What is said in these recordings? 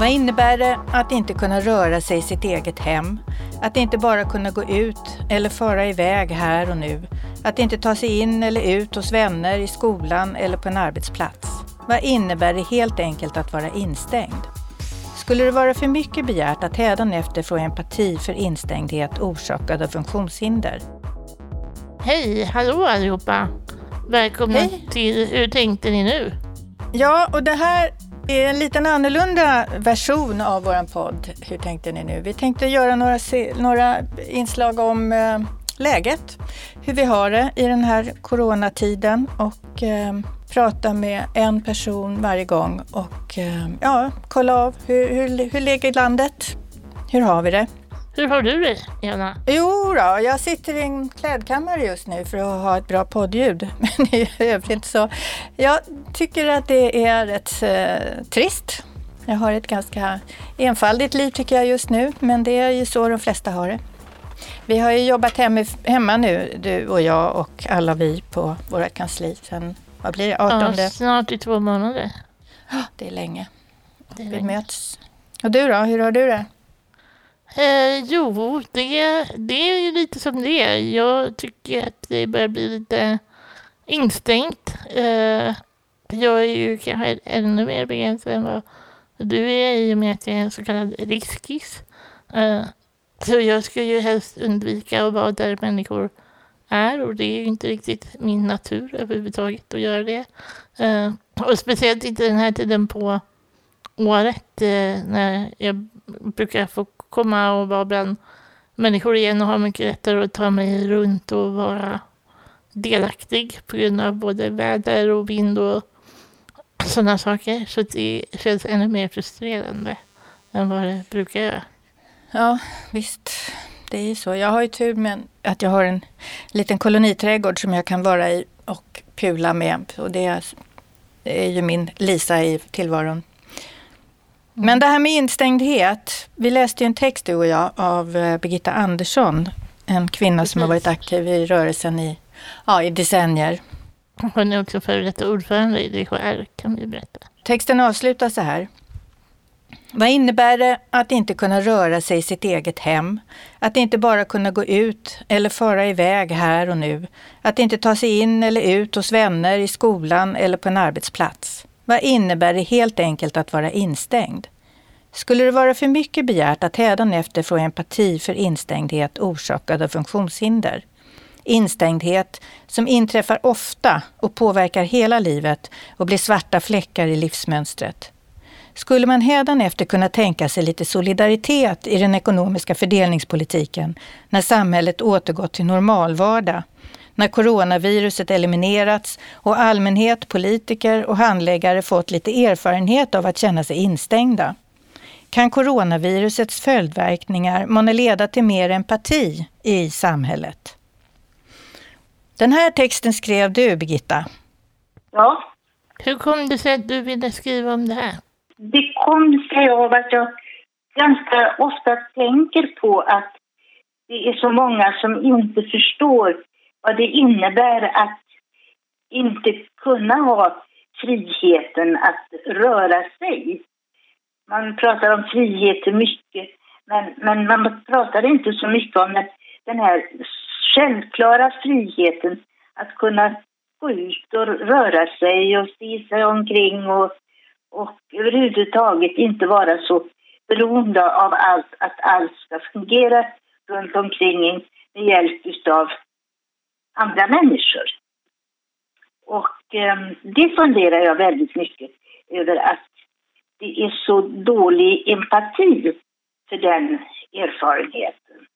Vad innebär det att inte kunna röra sig i sitt eget hem? Att inte bara kunna gå ut eller föra iväg här och nu? Att inte ta sig in eller ut hos vänner, i skolan eller på en arbetsplats? Vad innebär det helt enkelt att vara instängd? Skulle det vara för mycket begärt att hädanefter få empati för instängdhet orsakad av funktionshinder? Hej, hallå allihopa! Välkomna Hej. till Hur tänkte ni nu? Ja, och det här är en liten annorlunda version av vår podd. Hur tänkte ni nu? Vi tänkte göra några, några inslag om eh, läget, hur vi har det i den här coronatiden och eh, prata med en person varje gång och eh, ja, kolla av hur, hur, hur ligger landet? Hur har vi det? Hur har du det, Ena? Jo då, jag sitter i en klädkammare just nu för att ha ett bra poddljud. Men i övrigt så, jag tycker att det är rätt eh, trist. Jag har ett ganska enfaldigt liv tycker jag just nu, men det är ju så de flesta har det. Vi har ju jobbat hem, hemma nu, du och jag och alla vi på vårt kansli sen, vad blir det, 18? Ja, snart i två månader. Det är länge. Det är Vi länge. möts. Och du då, hur har du det? Eh, jo, det, det är ju lite som det är. Jag tycker att det börjar bli lite instängt. Eh, jag är ju kanske ännu mer begränsad än vad du är i och med att jag är en så kallad riskis. Eh, så jag ska ju helst undvika att vara där människor är och det är ju inte riktigt min natur överhuvudtaget att göra det. Eh, och speciellt inte den här tiden på året eh, när jag brukar få komma och vara bland människor igen och ha mycket lättare att ta mig runt och vara delaktig på grund av både väder och vind och sådana saker. Så det känns ännu mer frustrerande än vad det brukar göra. Ja, visst. Det är ju så. Jag har ju tur med att jag har en liten koloniträdgård som jag kan vara i och pula med. Och det är, ju min Lisa i tillvaron. Men det här med instängdhet. Vi läste ju en text du och jag av eh, Birgitta Andersson. En kvinna som har varit aktiv i rörelsen i, ja, i decennier. Hon är också före detta ordförande i DHR kan vi berätta. Texten avslutar så här. Vad innebär det att inte kunna röra sig i sitt eget hem? Att inte bara kunna gå ut eller föra iväg här och nu? Att inte ta sig in eller ut hos vänner, i skolan eller på en arbetsplats? Vad innebär det helt enkelt att vara instängd? Skulle det vara för mycket begärt att hädanefter få empati för instängdhet orsakad av funktionshinder? Instängdhet som inträffar ofta och påverkar hela livet och blir svarta fläckar i livsmönstret. Skulle man hädanefter kunna tänka sig lite solidaritet i den ekonomiska fördelningspolitiken när samhället återgått till normalvardag? När coronaviruset eliminerats och allmänhet, politiker och handläggare fått lite erfarenhet av att känna sig instängda? Kan coronavirusets följdverkningar månne leda till mer empati i samhället? Den här texten skrev du, Birgitta. Ja, Hur kom det sig att du ville skriva om det här? det kom sig av att jag ganska ofta tänker på att det är så många som inte förstår vad det innebär att inte kunna ha friheten att röra sig. Man pratar om frihet till mycket, men, men man pratar inte så mycket om den, den här självklara friheten att kunna gå ut och röra sig och se sig omkring och, och överhuvudtaget inte vara så beroende av allt, att allt ska fungera runt omkring en med hjälp av andra människor. Och eh, det funderar jag väldigt mycket över att det är så dålig empati för den erfarenheten.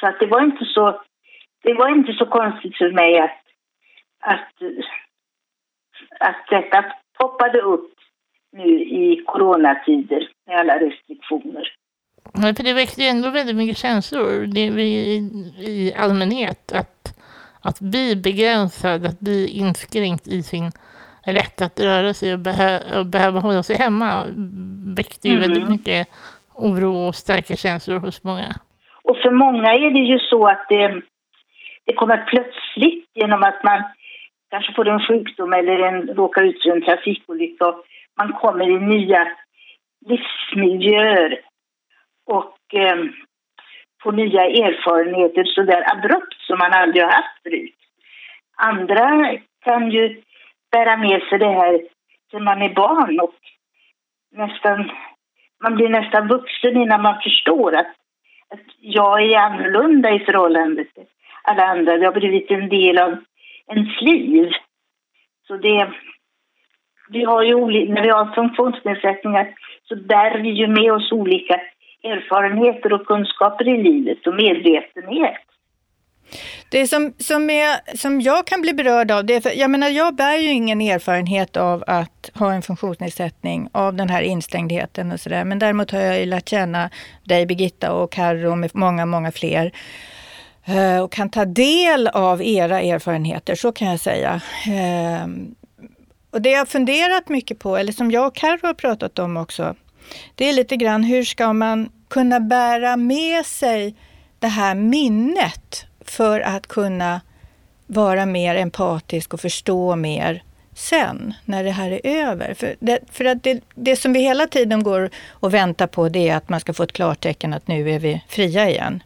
Så att det var inte så, det var inte så konstigt för mig att, att, att detta poppade upp nu i coronatider med alla restriktioner. Nej, för det väckte ju ändå väldigt mycket känslor det vi, i, allmänhet. Att, att bli begränsad, att bli inskränkt i sin rätt att röra sig och, behö, och behöva hålla sig hemma väckte ju Mhm. väldigt mycket oro och starka känslor hos många. Och för många är det ju så att det, det kommer plötsligt genom att man kanske får en sjukdom eller en, råkar ut för en trafikolycka man kommer i nya livsmiljöer och eh, få nya erfarenheter så där abrupt som man aldrig har haft förut. Andra kan ju bära med sig det här sen man är barn och nästan, man blir nästan vuxen innan man förstår att, att jag är annorlunda i förhållande till alla andra. Det har blivit en del av ens liv. Så det, vi har ju, när vi har funktionsnedsättningar så bär vi ju med oss olika erfarenheter och kunskaper i livet och medvetenhet. Det som, som, är, som jag kan bli berörd av, det är för, jag menar jag bär ju ingen erfarenhet av att ha en funktionsnedsättning, av den här instängdheten och sådär. Men däremot har jag ju lärt känna dig Birgitta och Carro och många, många fler. Eh, och kan ta del av era erfarenheter, så kan jag säga. Eh, och det jag har funderat mycket på, eller som jag och Carro har pratat om också, det är lite grann hur ska man kunna bära med sig det här minnet för att kunna vara mer empatisk och förstå mer sen, när det här är över. För, det, för att det, det som vi hela tiden går och väntar på, det är att man ska få ett klartecken att nu är vi fria igen.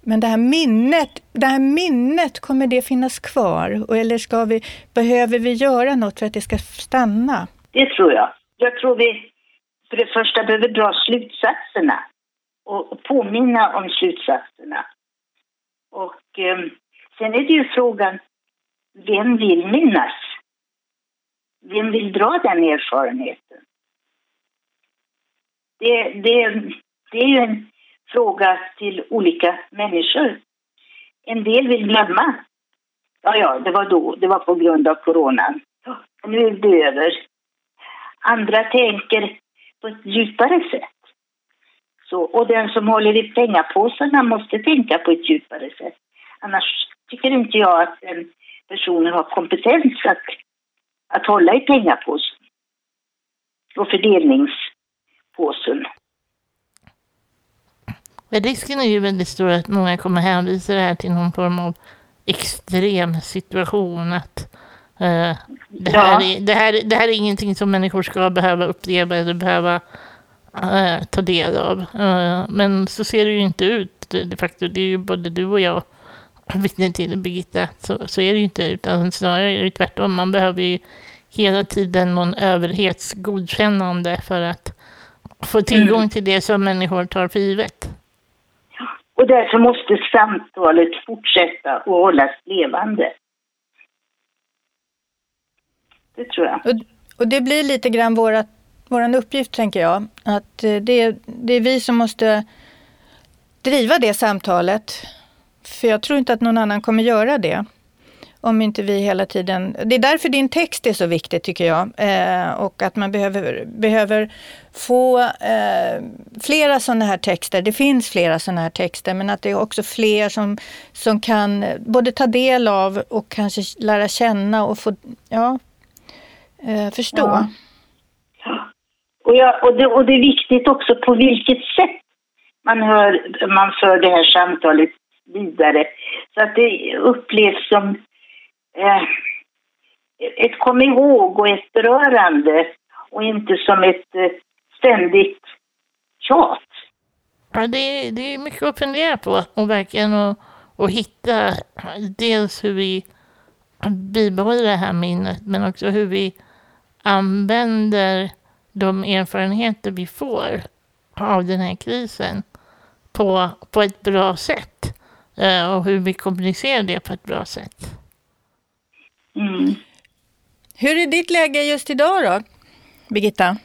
Men det här minnet, det här minnet, kommer det finnas kvar? Eller ska vi, behöver vi göra något för att det ska stanna? Det tror jag. Jag tror vi för det första behöver dra slutsatserna och påminna om slutsatserna. Och eh, sen är det ju frågan, vem vill minnas? Vem vill dra den erfarenheten? Det, det, det är ju en fråga till olika människor. En del vill glömma. Ja, ja, det var då, det var på grund av coronan. Nu är det över. Andra tänker på ett djupare sätt. Så, och den som håller i pengapåsarna måste tänka på ett djupare sätt. Annars tycker inte jag att den personen har kompetens att, att hålla i pengapåsen och fördelningspåsen. Men risken är ju väldigt stor att många kommer hänvisa det här till någon form av extrem situation. Att det, här är, det, här, det här är ingenting som människor ska behöva uppleva eller behöva uh, ta del av. Uh, men så ser det ju inte ut. De facto, det är ju både du och jag vittne till Birgitta. Så, så är det ju inte, utan snarare är det tvärtom. Man behöver ju hela tiden någon överhetsgodkännande för att få tillgång mm. till det som människor tar för givet. Och därför måste samtalet fortsätta och hållas levande. Det tror jag. Och, och det blir lite grann vårat, våran uppgift, tänker jag. Att eh, det, det är vi som måste driva det samtalet. För jag tror inte att någon annan kommer göra det om inte vi hela tiden... Det är därför din text är så viktig tycker jag. Eh, och att man behöver, behöver få eh, flera sådana här texter. Det finns flera sådana här texter men att det är också fler som, som kan eh, både ta del av och kanske lära känna och få, ja, eh, förstå. Ja. Och, jag, och, det, och det är viktigt också på vilket sätt man, hör, man för det här samtalet vidare. Så att det upplevs som eh, ett kom ihåg och ett berörande och inte som ett eh, ständigt tjat. Ja, det, det är mycket att fundera på och verkligen att, att hitta dels hur vi bibehåller det här minnet men också hur vi använder de erfarenheter vi får av den här krisen på, på ett bra sätt eh, och hur vi kommunicerar det på ett bra sätt. Mm. Hur är ditt läge just idag då, Birgitta?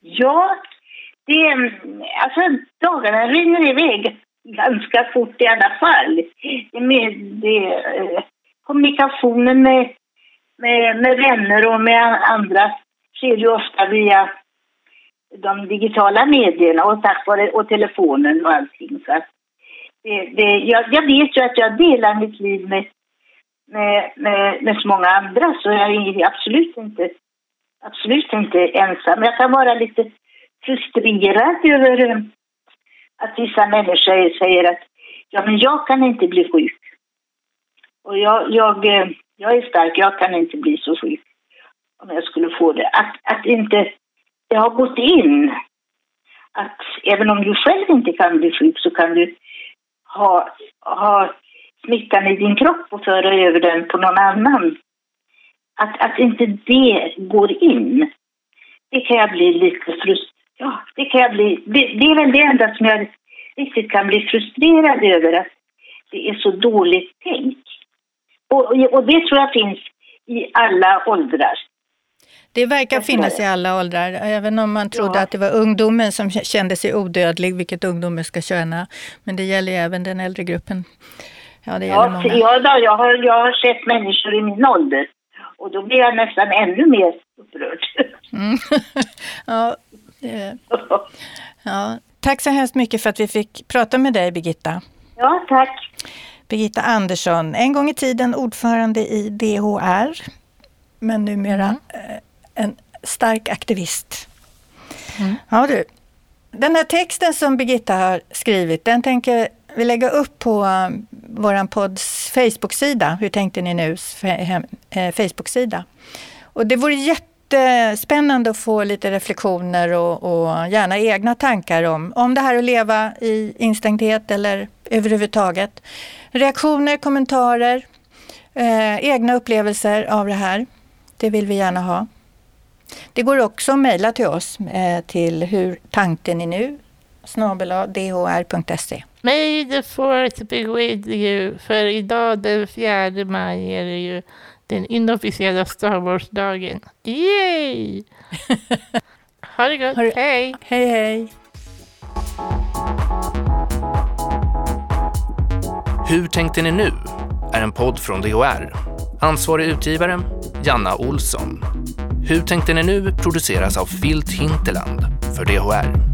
Ja, det, alltså dagarna rinner iväg ganska fort i alla fall. Med, det, eh, kommunikationen med, med, med vänner och med andra sker ju ofta via de digitala medierna och tack vare och telefonen och allting. Så att det, det, jag, jag vet ju att jag delar mitt liv med med, med, med så många andra så jag är absolut inte, absolut inte ensam. Jag kan vara lite frustrerad över eh, att vissa människor säger att ja, men jag kan inte bli sjuk. Och jag, jag, eh, jag är stark, jag kan inte bli så sjuk om jag skulle få det. Att, att inte det har gått in att även om du själv inte kan bli sjuk så kan du ha, ha smittan i din kropp och föra över den på någon annan. Att, att inte det går in, det kan jag bli lite frustrerad Ja, det kan jag bli. Det, det är väl det enda som jag riktigt kan bli frustrerad över, att det är så dåligt tänkt. Och, och det tror jag finns i alla åldrar. Det verkar finnas i alla åldrar, även om man trodde ja. att det var ungdomen som kände sig odödlig, vilket ungdomen ska känna. Men det gäller ju även den äldre gruppen. Ja, det gäller ja, många. Ja, då, jag, har, jag har sett människor i min ålder och då blir jag nästan ännu mer upprörd. Mm. ja, ja. Tack så hemskt mycket för att vi fick prata med dig, Birgitta. Ja, tack. Birgitta Andersson, en gång i tiden ordförande i DHR, men numera mm. Eh, en stark aktivist. Mm. Ja, du. Den här texten som Birgitta har skrivit, den tänker vi lägga upp på uh, vår podds Facebook-sida. Hur tänkte ni nu? Eh, Facebook-sida. Och det vore jättespännande att få lite reflektioner och, och, gärna egna tankar om, om det här att leva i instängdhet eller överhuvudtaget. Reaktioner, kommentarer, eh, egna upplevelser av det här. Det vill vi gärna ha. Det går också att mejla till oss eh, till hur tanken är nu dhr.se. May the fourth be with you. För idag den 4 maj är det ju den inofficiella Star Wars-dagen. Yay! ha det gott. Hej! Hej, hej. Hur tänkte ni nu? är en podd från DHR. Ansvarig utgivare, Janna Olsson. Hur tänkte ni nu produceras av Filt Hinterland för DHR.